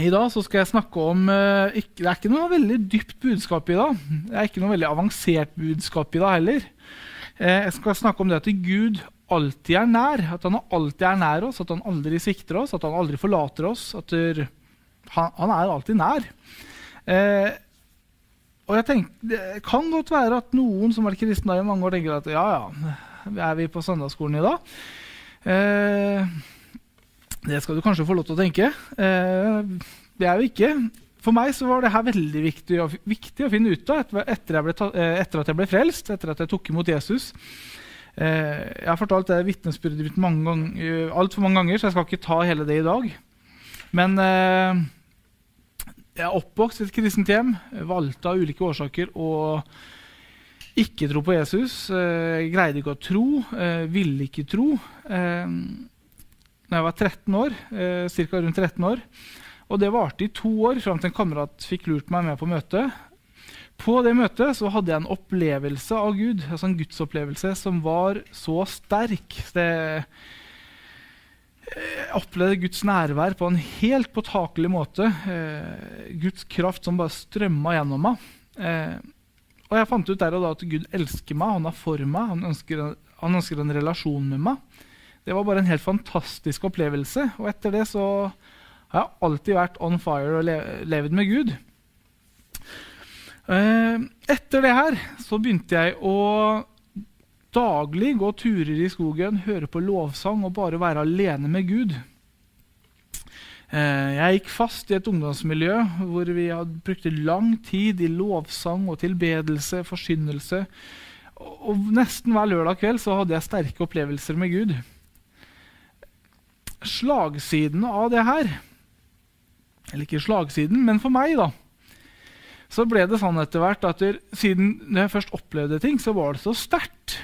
I dag så skal jeg snakke om uh, ikke, Det er ikke noe veldig dypt budskap i dag. Det er ikke noe veldig avansert budskap i dag heller. Uh, jeg skal snakke om det at Gud alltid er nær. At han alltid er nær oss, at han aldri svikter oss, at han aldri forlater oss. At han, han, er alltid nær. Uh, og jeg tenker, Det kan godt være at noen som har vært kristne i mange år, tenker at ja, ja, er vi på søndagsskolen i dag? Eh, det skal du kanskje få lov til å tenke. Eh, det er jo ikke. For meg så var det her veldig viktig, viktig å finne ut av etter, etter, eh, etter, at jeg ble frelst, etter at jeg tok imot Jesus. Eh, jeg har fortalt det vitnesbyrdet mitt mange ganger, altfor mange ganger, så jeg skal ikke ta hele det i dag. Men eh, jeg er oppvokst i et kristent hjem, valgte av ulike årsaker å ikke tro på Jesus. Eh, greide ikke å tro, eh, ville ikke tro. Eh, da jeg var 13 år, eh, ca. rundt 13 år. Og det varte i to år fram til en kamerat fikk lurt meg med på møtet. På det møtet så hadde jeg en opplevelse av Gud, altså en gudsopplevelse som var så sterk. Det, eh, jeg opplevde Guds nærvær på en helt påtakelig måte. Eh, Guds kraft som bare strømma gjennom meg. Eh, og jeg fant ut der og da at Gud elsker meg, han er for meg, han ønsker, han ønsker en relasjon med meg. Det var bare en helt fantastisk opplevelse. Og etter det så har jeg alltid vært on fire og levd med Gud. Eh, etter det her så begynte jeg å daglig gå turer i skogen, høre på lovsang og bare være alene med Gud. Eh, jeg gikk fast i et ungdomsmiljø hvor vi hadde brukt lang tid i lovsang og tilbedelse, forsynelse. Og nesten hver lørdag kveld så hadde jeg sterke opplevelser med Gud slagsidene av det her Eller ikke slagsiden, men for meg, da. Så ble det sånn etter hvert at siden siden jeg først opplevde ting, så var det så sterkt.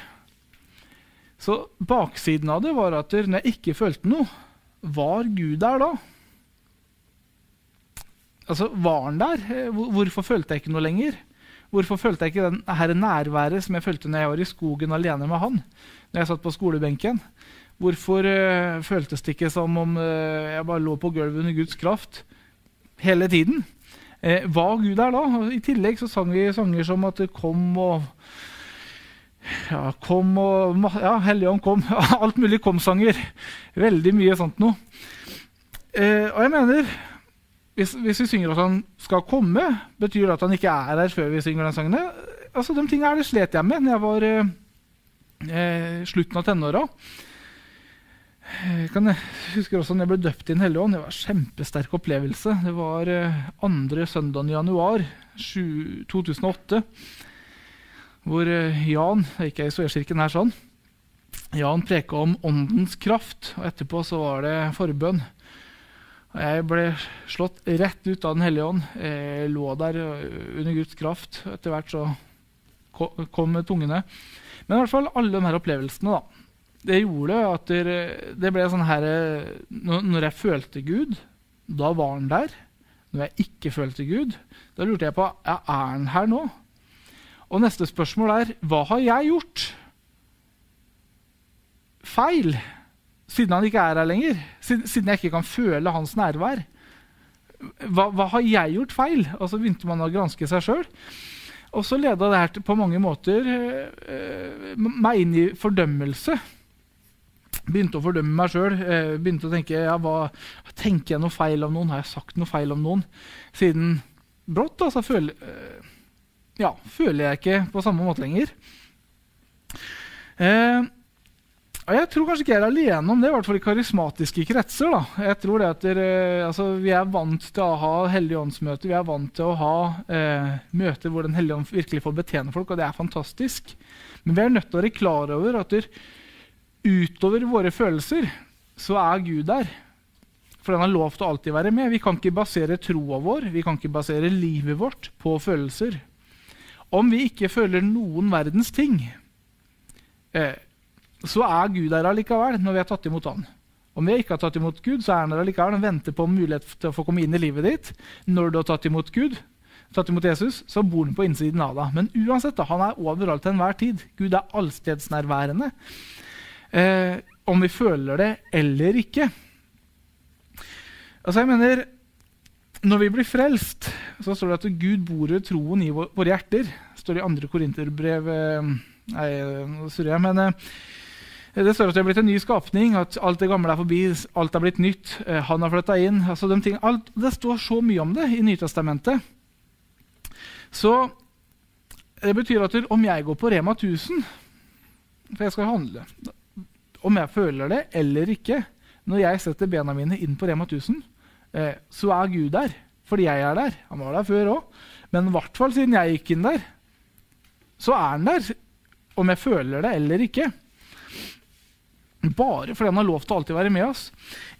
Så baksiden av det var at når jeg ikke følte noe, var Gud der da? Altså, Var han der? Hvorfor følte jeg ikke noe lenger? Hvorfor følte jeg ikke den her nærværet som jeg følte når jeg var i skogen alene med han? Når jeg satt på skolebenken? Hvorfor uh, føltes det ikke som om uh, jeg bare lå på gulvet under Guds kraft hele tiden? Uh, hva Gud er da? I tillegg så sang vi sanger som at kom og ja, kom og Ja, Helligånd kom. Alt mulig kom-sanger. Veldig mye sånt noe. og jeg mener hvis, hvis, vi synger at han skal komme, betyr det at han ikke er her før vi synger den sangen? Altså, De tingene her det slet jeg med da jeg var eh, slutten av tenåra. Jeg, kan, husker også når jeg ble døpt i Den hellige ånd. Det var en kjempesterk opplevelse. Det var eh, andre søndagen i januar 2008, hvor eh, Jan da gikk jeg i Sveakirken her sånn, Jan preka om åndens kraft, og etterpå så var det forbønn. Og jeg ble slått rett ut av Den hellige ånd. Jeg lå der eh, under Guds kraft. Etter hvert så kom tungene. Men i hvert fall alle de her opplevelsene. da det gjorde at det ble sånn her Når jeg følte Gud, da var han der. Når jeg ikke følte Gud, da lurte jeg på ja, er han her nå. Og neste spørsmål er hva har jeg gjort feil? Siden han ikke er her lenger, siden jeg ikke kan føle hans nærvær. Hva, hva har jeg gjort feil? Og så begynte man å granske seg sjøl. Og så leda det her på mange måter eh, meg inn i fordømmelse begynte å fordømme meg sjøl. Eh, begynte å tenke ja, hva, Tenker jeg noe feil om noen? Har jeg sagt noe feil om noen? Siden brått altså, føler, eh, ja, føler jeg ikke på samme måte lenger. Eh, og Jeg tror kanskje ikke jeg er alene om det, i hvert fall i karismatiske kretser. da. Jeg tror det at der, altså, Vi er vant til å ha helligåndsmøter, vi er vant til å ha eh, møter hvor Den hellige ånd virkelig får betjene folk, og det er fantastisk. Men vi er nødt til å være klar over at der, utover våre følelser, så er Gud der. For han har lovt å alltid være med. Vi kan ikke basere troa vår, vi kan ikke basere livet vårt på følelser. Om vi ikke føler noen verdens ting, eh, så er Gud der allikevel når vi har tatt imot Han. Om vi ikke har tatt imot Gud, så er han der allikevel og venter på mulighet til å få komme inn i livet ditt. Når du har tatt imot Gud, tatt imot Jesus, så bor han på innsiden av deg. Men uansett, da, han er overalt til enhver tid. Gud er allstedsnærværende eh, om vi føler det eller ikke. Altså, jeg mener når vi blir frelst, så står det at Gud bor i troen i våre hjerter. Det står i 2. Korinterbrev eh, Nei, nå surrer jeg, men eh, det står at det er blitt en ny skapning, at alt det gamle er forbi, alt er blitt nytt. Eh, han har flytta inn. Altså de ting, alt, det står så mye om det i Nytestamentet. Så det betyr at om jeg går på Rema 1000, for jeg skal handle Om jeg føler det eller ikke, når jeg setter bena mine inn på Rema 1000, eh, så er Gud der fordi jeg er der. Han var der før òg. Men i hvert fall siden jeg gikk inn der, så er han der om jeg føler det eller ikke. Bare fordi han har lov til å alltid være med oss.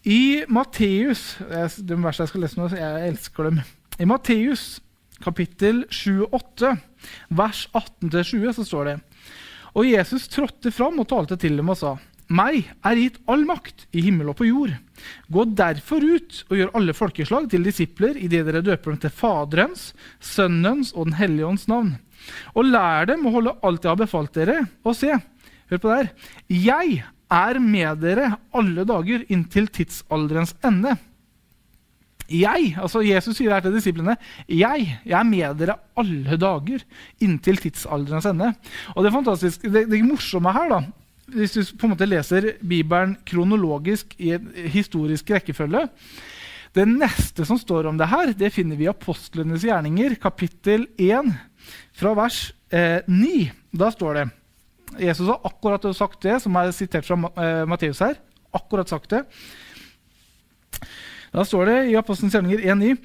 I Matteus det verset jeg skal lese nå, jeg elsker dem. I Matteus kapittel 7-8, vers 18-20, så står det Og Jesus trådte fram og talte til dem og sa:" Meg er gitt all makt i himmel og på jord. Gå derfor ut og gjør alle folkeslag til disipler idet dere døper dem til Faderens, Sønnens og Den hellige ånds navn. Og lær dem å holde alt jeg har befalt dere. Og se, hør på det her. Jeg er med dere alle dager inntil tidsalderens ende. Jeg, altså Jesus sier her til disiplene, jeg, jeg er med dere alle dager inntil tidsalderens ende. Og Det fantastiske, det, det morsomme her, da, hvis du på en måte leser Bibelen kronologisk i en historisk rekkefølge Det neste som står om det her, det finner vi i Apostlenes gjerninger, kapittel 1, fra vers eh, 9. Da står det Jesus har akkurat sagt det, som er sitert fra eh, Matteus her. Akkurat sagt det. Da står det i Apostelens gjerninger 1.9.: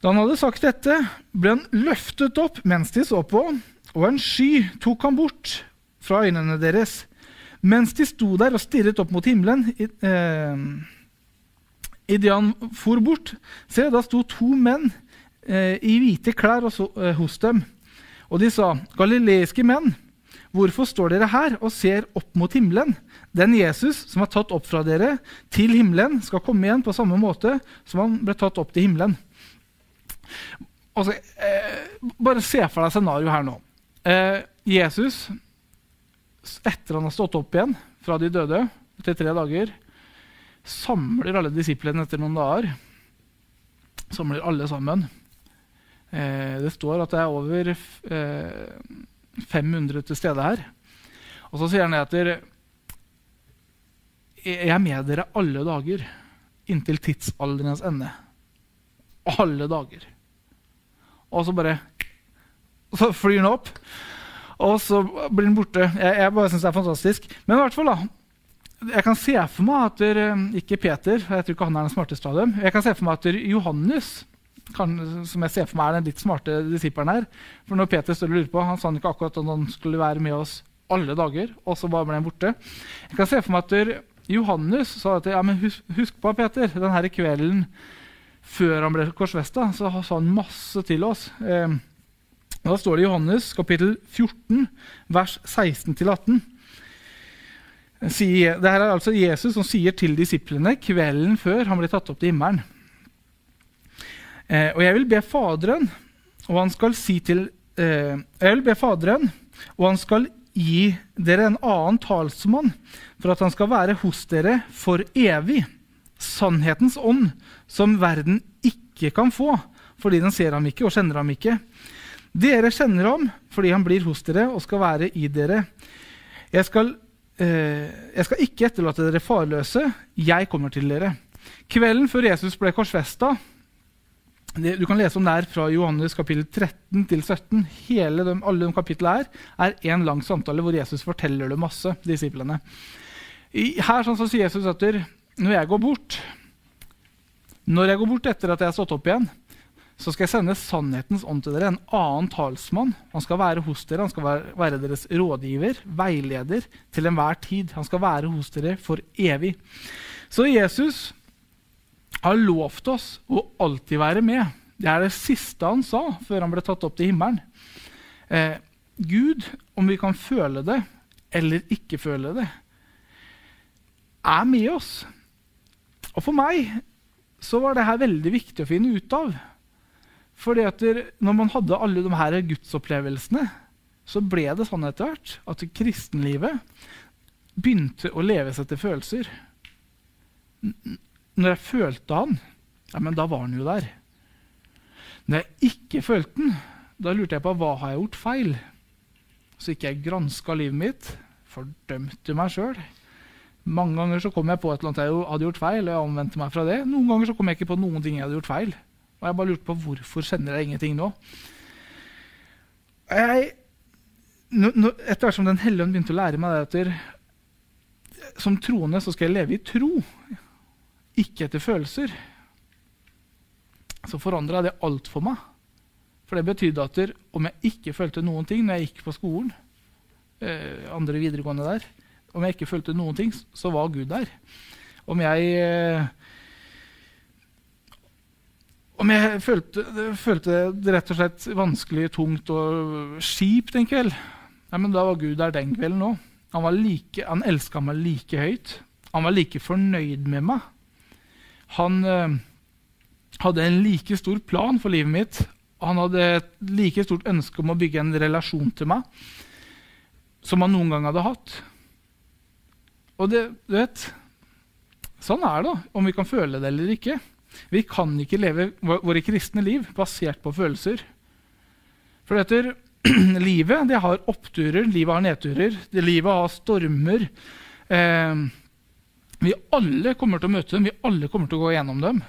Da han hadde sagt dette, ble han løftet opp mens de så på, og en sky tok ham bort fra øynene deres. Mens de sto der og stirret opp mot himmelen eh, idet han for bort, se, da sto to menn eh, i hvite klær så, eh, hos dem. Og de sa, 'Galileiske menn, hvorfor står dere her og ser opp mot himmelen?' Den Jesus som er tatt opp fra dere til himmelen, skal komme igjen på samme måte som han ble tatt opp til himmelen. Altså, eh, bare se for deg scenarioet her nå. Eh, Jesus, etter han har stått opp igjen fra de døde etter tre dager, samler alle disiplene etter noen dager. Samler alle sammen. Eh, det står at det er over eh, 500 til stede her. Og så sier han etter jeg er med dere alle dager inntil tidsalderens ende. Alle dager. Og så bare Så flyr han opp, og så blir den borte. Jeg, jeg bare synes det er fantastisk. Men i hvert fall da, jeg kan se for meg at der, Ikke Peter, jeg tror ikke han er den smarteste av dem. Jeg kan se for meg at Johannes, kan, som jeg ser for meg er den litt smarte disippelen her For når Peter står og lurer på, Han sa ikke akkurat at han skulle være med oss alle dager, og så bare ble han borte. Jeg kan se for meg at der, Johannes sa at ja, men husk, husk på Peter, denne kvelden før han ble korsfesta, så sa han masse til oss. Eh, da står det i Johannes kapittel 14, vers 16-18. Det her er altså Jesus som sier til disiplene kvelden før han ble tatt opp til himmelen. Eh, og jeg vil be Faderen, og han skal si til eh, Jeg vil be Faderen, og han skal gi dere en annen talsmann, for at han skal være hos dere for evig. Sannhetens ånd, som verden ikke kan få, fordi den ser ham ikke og kjenner ham ikke. Dere kjenner ham fordi han blir hos dere og skal være i dere. Jeg skal, eh, jeg skal ikke etterlate dere farløse. Jeg kommer til dere. Kvelden før Jesus ble korsfesta du kan lese om det her fra Johannes kapittel 13 til 17. Hele de, alle de kapitlene her er en lang samtale hvor Jesus forteller det masse. disiplene. I, her sånn så sier Jesus at når jeg går bort når jeg går bort etter at jeg har stått opp igjen, så skal jeg sende sannhetens ånd til dere, en annen talsmann. Han skal være hos dere, han skal være, deres rådgiver, veileder, til enhver tid. Han skal være hos dere for evig. Så Jesus har lovt oss å alltid være med. Det er det siste han sa før han ble tatt opp til himmelen. Eh, Gud, om vi kan føle det eller ikke føle det, er med oss. Og for meg så var det her veldig viktig å finne ut av. Fordi at når man hadde alle de her gudsopplevelsene, så ble det sånn etter hvert at kristenlivet begynte å leves etter følelser når jeg følte han, ja, men da var han jo der. Når jeg ikke følte han, da lurte jeg på hva har jeg gjort feil. Så gikk jeg granska livet mitt, fordømte meg sjøl. Mange ganger så kom jeg på et eller annet jeg hadde gjort feil, og jeg omvendte meg fra det. Noen ganger så kom jeg ikke på noen ting jeg hadde gjort feil. Og jeg bare lurte på hvorfor kjenner jeg ingenting nå. Jeg, etter hvert som Den hellige ånd begynte å lære meg det at som troende så skal jeg leve i tro, ikke etter følelser, så forandra det alt for meg. For det betydde at om jeg ikke følte noen ting når jeg gikk på skolen, eh, andre videregående der, om jeg ikke følte noen ting, så var Gud der. Om jeg eh, om jeg følte, følte, det rett og slett vanskelig, tungt og kjipt en kveld, ja, men da var Gud der den kvelden òg. Han, var like, han elska meg like høyt. Han var like fornøyd med meg. Han eh, hadde en like stor plan for livet mitt. Han hadde et like stort ønske om å bygge en relasjon til meg som han noen gang hadde hatt. Og det, du vet, Sånn er det, om vi kan føle det eller ikke. Vi kan ikke leve våre kristne liv basert på følelser. For dette, livet det har oppturer, livet har nedturer, det livet har stormer. Eh, vi alle kommer til å møte dem, vi alle kommer til å gå gjennom dem.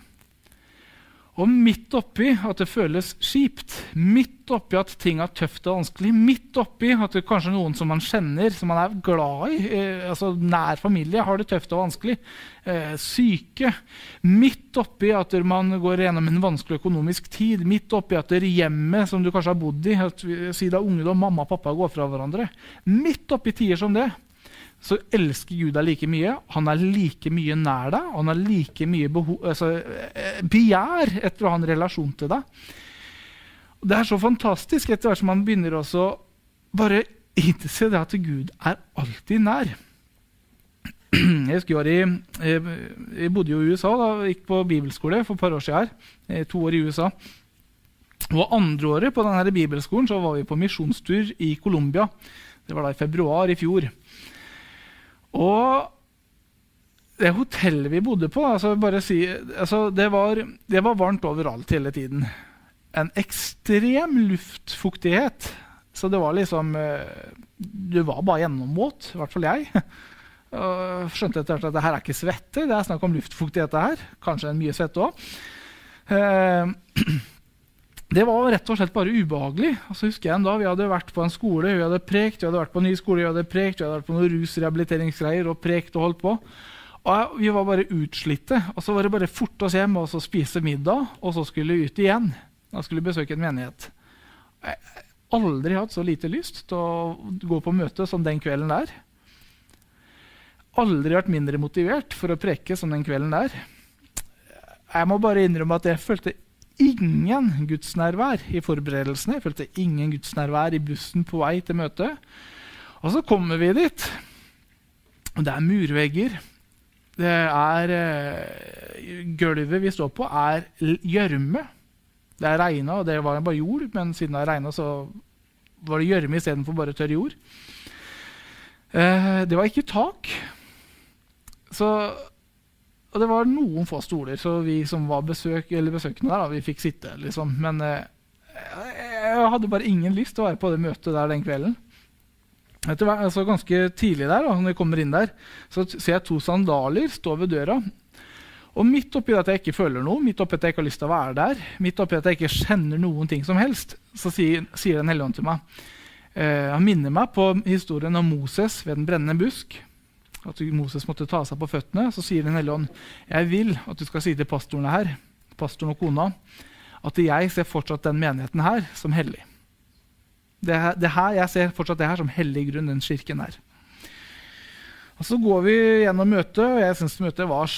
Og midt oppi at det føles kjipt, midt oppi at ting er tøft og vanskelig, midt oppi at det kanskje noen som man kjenner, som man er glad i, eh, altså nær familie, har det tøft og vanskelig, eh, syke Midt oppi at man går gjennom en vanskelig økonomisk tid, midt oppi at det er hjemmet som du kanskje har bodd i, at, si ungdom, mamma og pappa går fra hverandre Midt oppi tider som det, så elsker Gud deg like mye. Han er like mye nær deg, han har like mye altså, eh, begjær etter å ha en relasjon til deg. Det er så fantastisk etter hvert som man begynner også bare innse det at Gud er alltid nær. Jeg husker jeg, i, jeg bodde jo i USA, da, gikk på bibelskole for et par år siden. her, To år i USA. Og andre året på denne bibelskolen så var vi på misjonstur i Colombia. Det var da i februar i fjor. Og det hotellet vi bodde på altså si, altså det, var, det, var, varmt overalt hele tiden. En ekstrem luftfuktighet. Så det var liksom eh, Du var bare gjennomvåt, i hvert fall jeg. Og skjønte etter hvert at det her er ikke svette, det er snakk om luftfuktighet. Kanskje en mye svette òg. Det var rett og slett bare ubehagelig. Altså husker jeg en dag, Vi hadde vært på en skole, vi hadde prekt, vi hadde vært på en ny skole, vi hadde prekt, vi hadde vært på noen rusrehabiliteringsgreier og prekt og holdt på. Og Vi var bare utslitte. Og så var det bare fort oss hjem og så spise middag, og så skulle vi ut igjen. Da skulle vi besøke en menighet. Jeg har aldri hatt så lite lyst til å gå på møte som den kvelden der. Aldri vært mindre motivert for å preke som den kvelden der. Jeg må bare innrømme at jeg følte ingen gudsnærvær i forberedelsene. Jeg følte ingen gudsnærvær i bussen på vei til møtet. Og så kommer vi dit. Og det er murvegger. Det er uh, Gulvet vi står på, er gjørme. Det er regna, og det var bare jord, men siden det regna, så var det gjørme istedenfor bare tørr jord. Uh, det var ikke tak. Så og det var noen få stoler, så vi som var besøk, besøkende der, da, vi fikk sitte. liksom. Men eh, jeg hadde bare ingen lyst til å være på det møtet der den kvelden. Etter, altså ganske tidlig der, da, når jeg kommer inn der, så ser jeg to sandaler stå ved døra. Og midt oppi at jeg ikke føler noe, midt oppi at jeg ikke har lyst til å være der, midt oppi at jeg ikke kjenner noen ting som helst, så sier, sier Den hellige ånd til meg eh, Han minner meg på historien om Moses ved den brennende busk at Moses måtte ta seg på føttene, så sier Den hellige ånd jeg vil at du skal si til pastorene her, pastoren og kona, at jeg ser fortsatt den menigheten her som hellig. Det, det her, Jeg ser fortsatt det her som hellig grunn, den kirken her. Og Så går vi gjennom møtet, og jeg syns møtet var,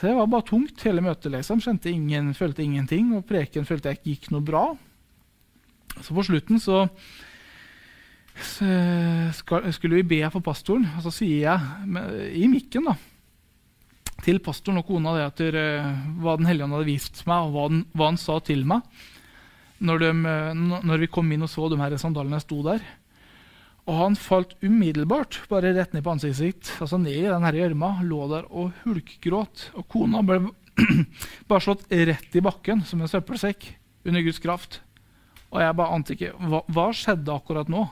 det var bare tungt. hele møtet liksom. Kjente ingen, Følte ingenting, og preken følte jeg ikke gikk noe bra. Så på slutten så skulle vi be for pastoren. Og så sier jeg i mikken da, til pastoren og kona det etter der, hva Den hellige ånd hadde vist meg, og hva, den, hva, han sa til meg når, de, når, vi kom inn og så de her sandalene sto der. Og han falt umiddelbart bare rett ned på ansiktet sitt, altså ned i den gjørma, lå der og hulkgråt. Og kona ble bare slått rett i bakken som en søppelsekk. under Guds kraft. Og jeg bare ante ikke hva, hva skjedde akkurat nå?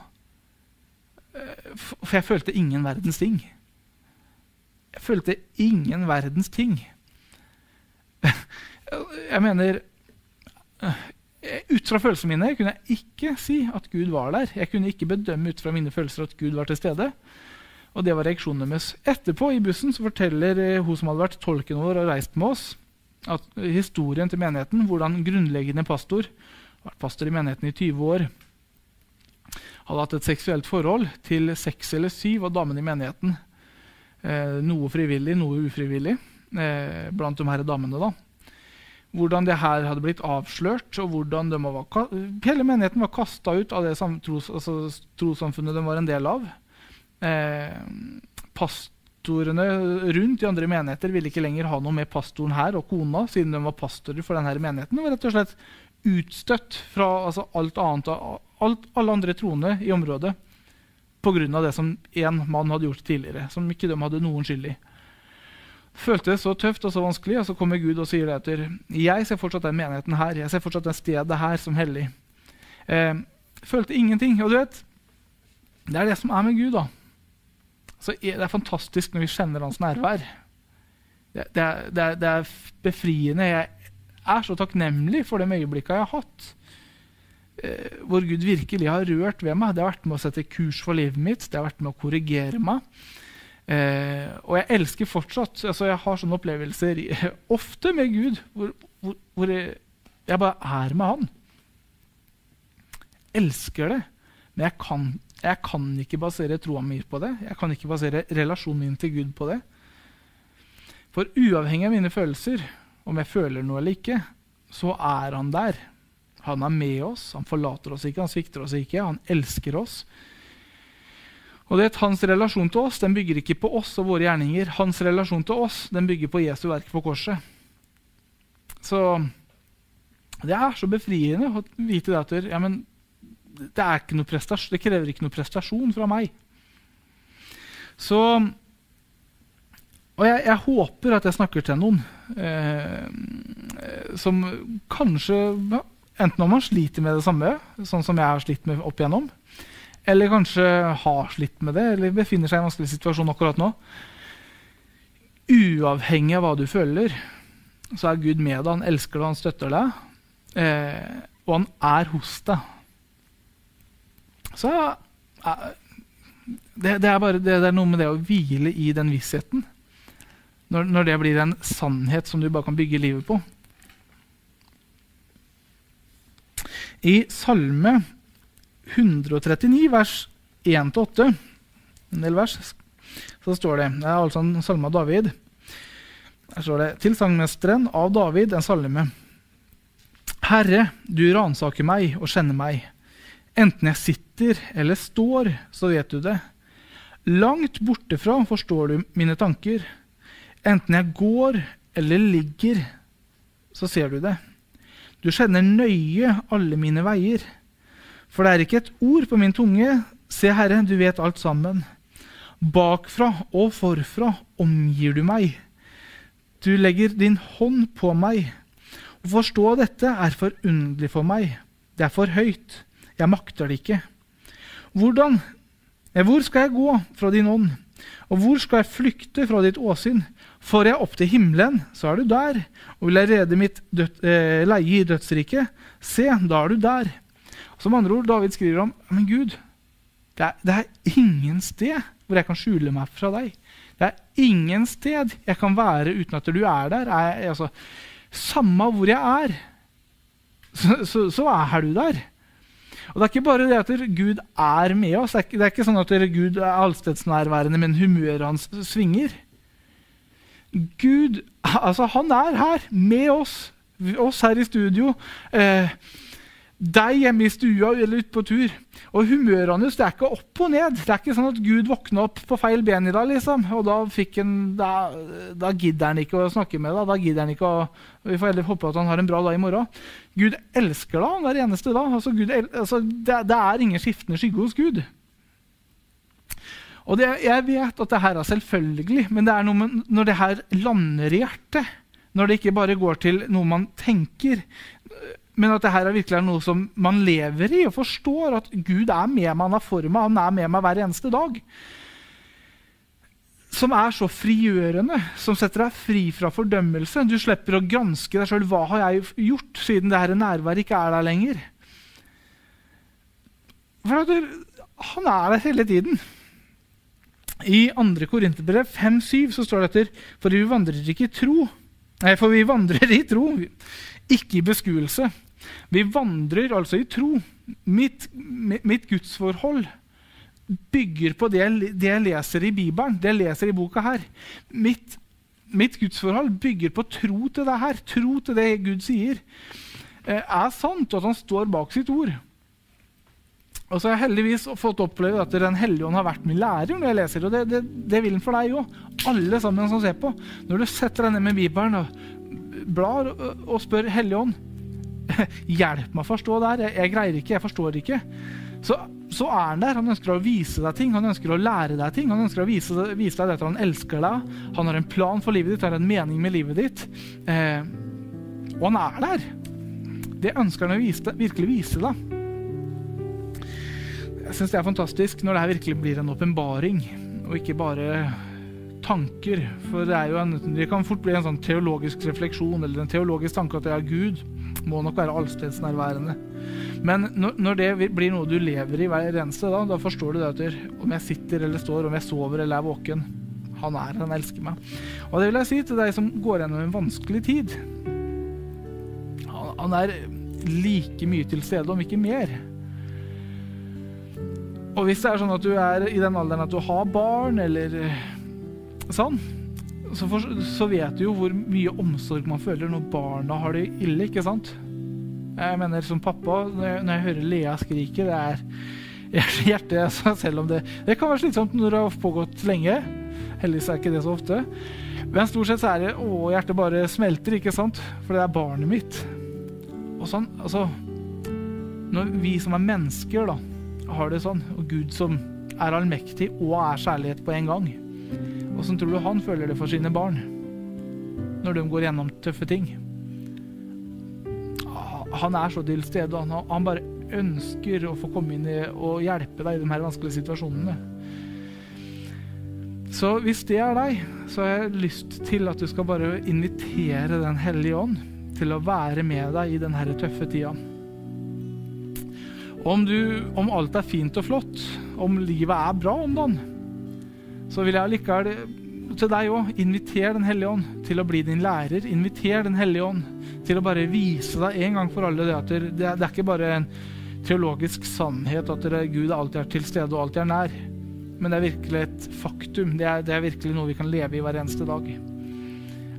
Eh, for jeg følte ingen verdens ting. Jeg følte ingen verdens ting. Jeg mener eh, Ut fra følelsene mine kunne jeg ikke si at Gud var der. Jeg kunne ikke bedømme ut fra mine følelser at Gud var til stede. Og det var reaksjonen deres. Etterpå i bussen så forteller eh, hun som hadde vært tolken vår og reist med oss, at historien til menigheten, hvordan grunnleggende pastor, vært pastor i menigheten i 20 år, hadde hatt et seksuelt forhold til seks eller syv av damene i menigheten. Eh, noe frivillig, noe ufrivillig eh, blant de her damene. da hvordan det her hadde blitt avslørt, og hvordan var, hele menigheten var kasta ut av det tros, altså, trossamfunnet de var en del av. Eh, pastorene rundt i andre menigheter ville ikke lenger ha noe med pastoren her og kona, siden de var pastorer for denne menigheten. De var rett og slett utstøtt fra altså, alt annet, alt, alle andre troende i området pga. det som én mann hadde gjort tidligere, som ikke de hadde noen skyld i følte det så tøft og så vanskelig, og så kommer Gud og sier det etter. Jeg ser fortsatt den menigheten her, jeg ser fortsatt det stedet her som hellig. Eh, følte ingenting. Og du vet, det er det som er med Gud. da. Så Det er fantastisk når vi kjenner hans nærvær. Det, det, er, det, er, det er, befriende. Jeg er så takknemlig for de øyeblikkene jeg har hatt. Eh, hvor Gud virkelig har rørt ved meg. Det har vært med å sette kurs for livet mitt, det har vært med å korrigere meg. Eh, og jeg elsker fortsatt altså Jeg har sånne opplevelser ofte med Gud hvor, hvor, hvor jeg, jeg, bare er med Han. Elsker det, men jeg kan, jeg kan ikke basere troa mi på det. Jeg kan ikke basere relasjonen min til Gud på det. For uavhengig av mine følelser, om jeg føler noe eller ikke, så er han der. Han er med oss, han forlater oss ikke, han svikter oss ikke. Han elsker oss. Og det, Hans relasjon til oss den bygger ikke på oss og våre gjerninger. Hans relasjon til oss den bygger på Jesu verk på korset. Så det er så befriende å vite det at ja, men, det, det, krever ikke noe prestasjon fra meg. Så Og jeg, jeg håper at jeg snakker til noen eh, som kanskje Enten om man sliter med det samme, sånn som jeg har slitt med opp igjennom, eller kanskje har slitt med det, eller befinner seg i en vanskelig situasjon akkurat nå. Uavhengig av hva du føler, så er Gud med deg. Han elsker deg, han støtter deg, eh, og han er hos deg. Så eh, det, er bare, det, er noe med det å hvile i den vissheten. Når det blir en sannhet som du bare kan bygge livet på. I Salme 139, vers 1-8, en del vers, så står det Det er altså en salme av David. Der står det til sangmesteren av David, en salme. Herre, du ransaker meg og kjenner meg. Enten jeg sitter eller står, så vet du det. Langt bortefra forstår du mine tanker. Enten jeg går eller ligger, så ser du det. Du kjenner nøye alle mine veier. For det er ikke et ord på min tunge. Se, Herre, du vet alt sammen. Bakfra og forfra omgir du meg. Du legger din hånd på meg. Å forstå dette er forunderlig for meg. Det er for høyt. Jeg makter det ikke. Hvordan? Hvor skal jeg gå fra din ånd? Og hvor skal jeg flykte fra ditt åsyn? Får jeg opp til himmelen, så er du der. Og vil jeg rede mitt død, eh, leie i dødsriket, se, da er du der. Som andre ord, David skriver om men Gud, det er, det er ingen sted hvor jeg kan skjule meg fra deg. Det er ingen sted jeg kan være uten at du er der. Jeg, altså, samme hvor jeg er, så, så, så, er du der. Og Det er ikke bare det at Gud er med oss. Det er ikke, det er ikke sånn at Gud er allstedsnærværende, men humøret hans svinger. Gud altså han er her med oss, oss her i studio. Eh, deg hjemme i stua eller ute på tur. Og humøret hans er ikke opp og ned. Det er ikke sånn at Gud våkna opp på feil ben i dag, liksom. og da, en, da, da gidder han ikke å snakke med deg. Da gidder han ikke å, Vi får heller håpe at han har en bra dag i morgen. Gud elsker deg hver eneste dag. Altså, Gud, altså, det, det, er ingen skiftende skygge hos Gud. Og det, Jeg vet at det her er selvfølgelig, men det er noe med når det her lander i hjertet, når det ikke bare går til noe man tenker men at det her er virkelig noe som man lever i og forstår. At Gud er med meg, han har for meg, han er med meg hver eneste dag. Som er så frigjørende, som setter deg fri fra fordømmelse. Du slipper å granske deg sjøl. Hva har jeg gjort, siden det her nærværet ikke er der lenger? For at han er der hele tiden. I 2. Korinterbrev 5-7 så står det etter For vi vandrer ikke i tro. Nei, for vi vandrer i tro, ikke i beskuelse. Vi vandrer altså i tro. Mitt, mitt gudsforhold bygger på det, det, jeg leser i Bibelen, det jeg leser i boka her. Mitt, mitt gudsforhold bygger på tro til det her. Tro til det Gud sier. Eh, er sant, at han står bak sitt ord. Og så har jeg heldigvis fått oppleve at Den hellige ånd har vært min lærer når jeg leser. Og det, det, det vil den for deg òg. Alle sammen som ser på. Når du setter deg ned med Bibelen og blar og spør Hellige ånd Hjelp meg å forstå det her. Jeg, jeg, greier ikke, jeg forstår ikke. Så, så, er han der. Han ønsker å vise deg ting, han ønsker å lære deg ting. Han ønsker å vise, vise deg at han elsker deg. Han har en plan for livet ditt, han har en mening med livet ditt. Eh, og han er der. Det ønsker han å vise, virkelig vise deg. Jeg syns det er fantastisk når det her virkelig blir en åpenbaring, og ikke bare tanker. For det, en, det, kan fort bli en sånn teologisk refleksjon eller en teologisk tanke at er Gud må nok være allstedsnærværende. Men når, når, det blir noe du lever i hver eneste dag, da forstår du det om jeg sitter eller står, om jeg sover eller er våken Han er, han elsker meg. Og det vil jeg si til deg som går gjennom en vanskelig tid. Han, han er like mye til stede, om ikke mer. Og hvis det er sånn at du er i den alderen at du har barn, eller eh, sånn, så, for, så, vet du jo hvor mye omsorg man føler når barna har det ille, ikke sant? Jeg mener som pappa, når jeg, når jeg hører Lea skrike, det er hjertet altså, Selv om det, det kan være slitsomt når det har pågått lenge. Heldigvis er ikke det så ofte. Men stort sett så er det å, hjertet bare smelter, ikke sant? For det er barnet mitt. Og sånn, altså Når vi som er mennesker, da har det sånn, og Gud som er allmektig og er kjærlighet på en gang. Åssen tror du han føler det for sine barn når de går gjennom tøffe ting? Han er så til stede, han, han bare ønsker å få komme inn i, og hjelpe deg i de her vanskelige situasjonene. Så hvis det er deg, så har jeg lyst til at du skal bare invitere Den hellige ånd til å være med deg i denne tøffe tida. Om, du, om alt er fint og flott, om livet er bra om dagen, så vil jeg likevel til deg òg invitere Den hellige ånd til å bli din lærer. Inviter Den hellige ånd til å bare vise deg en gang for alle det at det, det, er ikke bare en teologisk sannhet at det, Gud alltid er til stede og alltid er nær. Men det er virkelig et faktum. Det er, det er virkelig noe vi kan leve i hver eneste dag.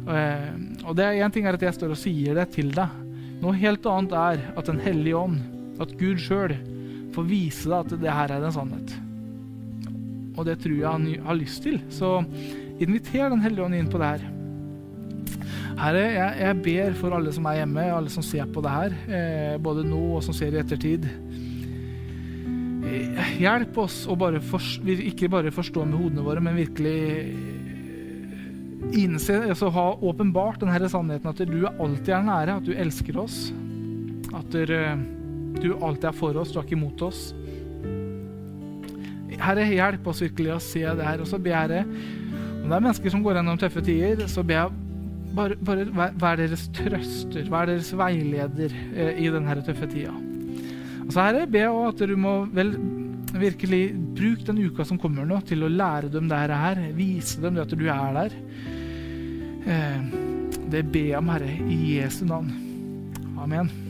Eh, og det er Én ting er at jeg står og sier det til deg. Noe helt annet er at Den hellige ånd at Gud sjøl får vise deg at det her er en sannhet. Og det tror jeg han har lyst til. Så inviter Den hellige ånd inn på det her. Herre, jeg, jeg, ber for alle som er hjemme, alle som ser på det her, eh, både nå og som ser i ettertid. Eh, hjelp oss å bare for, ikke bare forstå med hodene våre, men virkelig innse, altså ha åpenbart denne sannheten at du alltid er nære, at du elsker oss. At du du alltid er for oss, du er ikke imot oss. Herre, hjelp oss virkelig å se det her. Og så ber jeg, om det er mennesker som går gjennom tøffe tider, så ber jeg bare, bare vær deres trøster, vær deres veileder eh, i denne tøffe tida. Altså, Herre, ber jeg at du må vel virkelig bruke den uka som kommer nå, til å lære dem det her. Vise dem at du er der. Eh, det ber jeg om, Herre, i Jesu navn. Amen.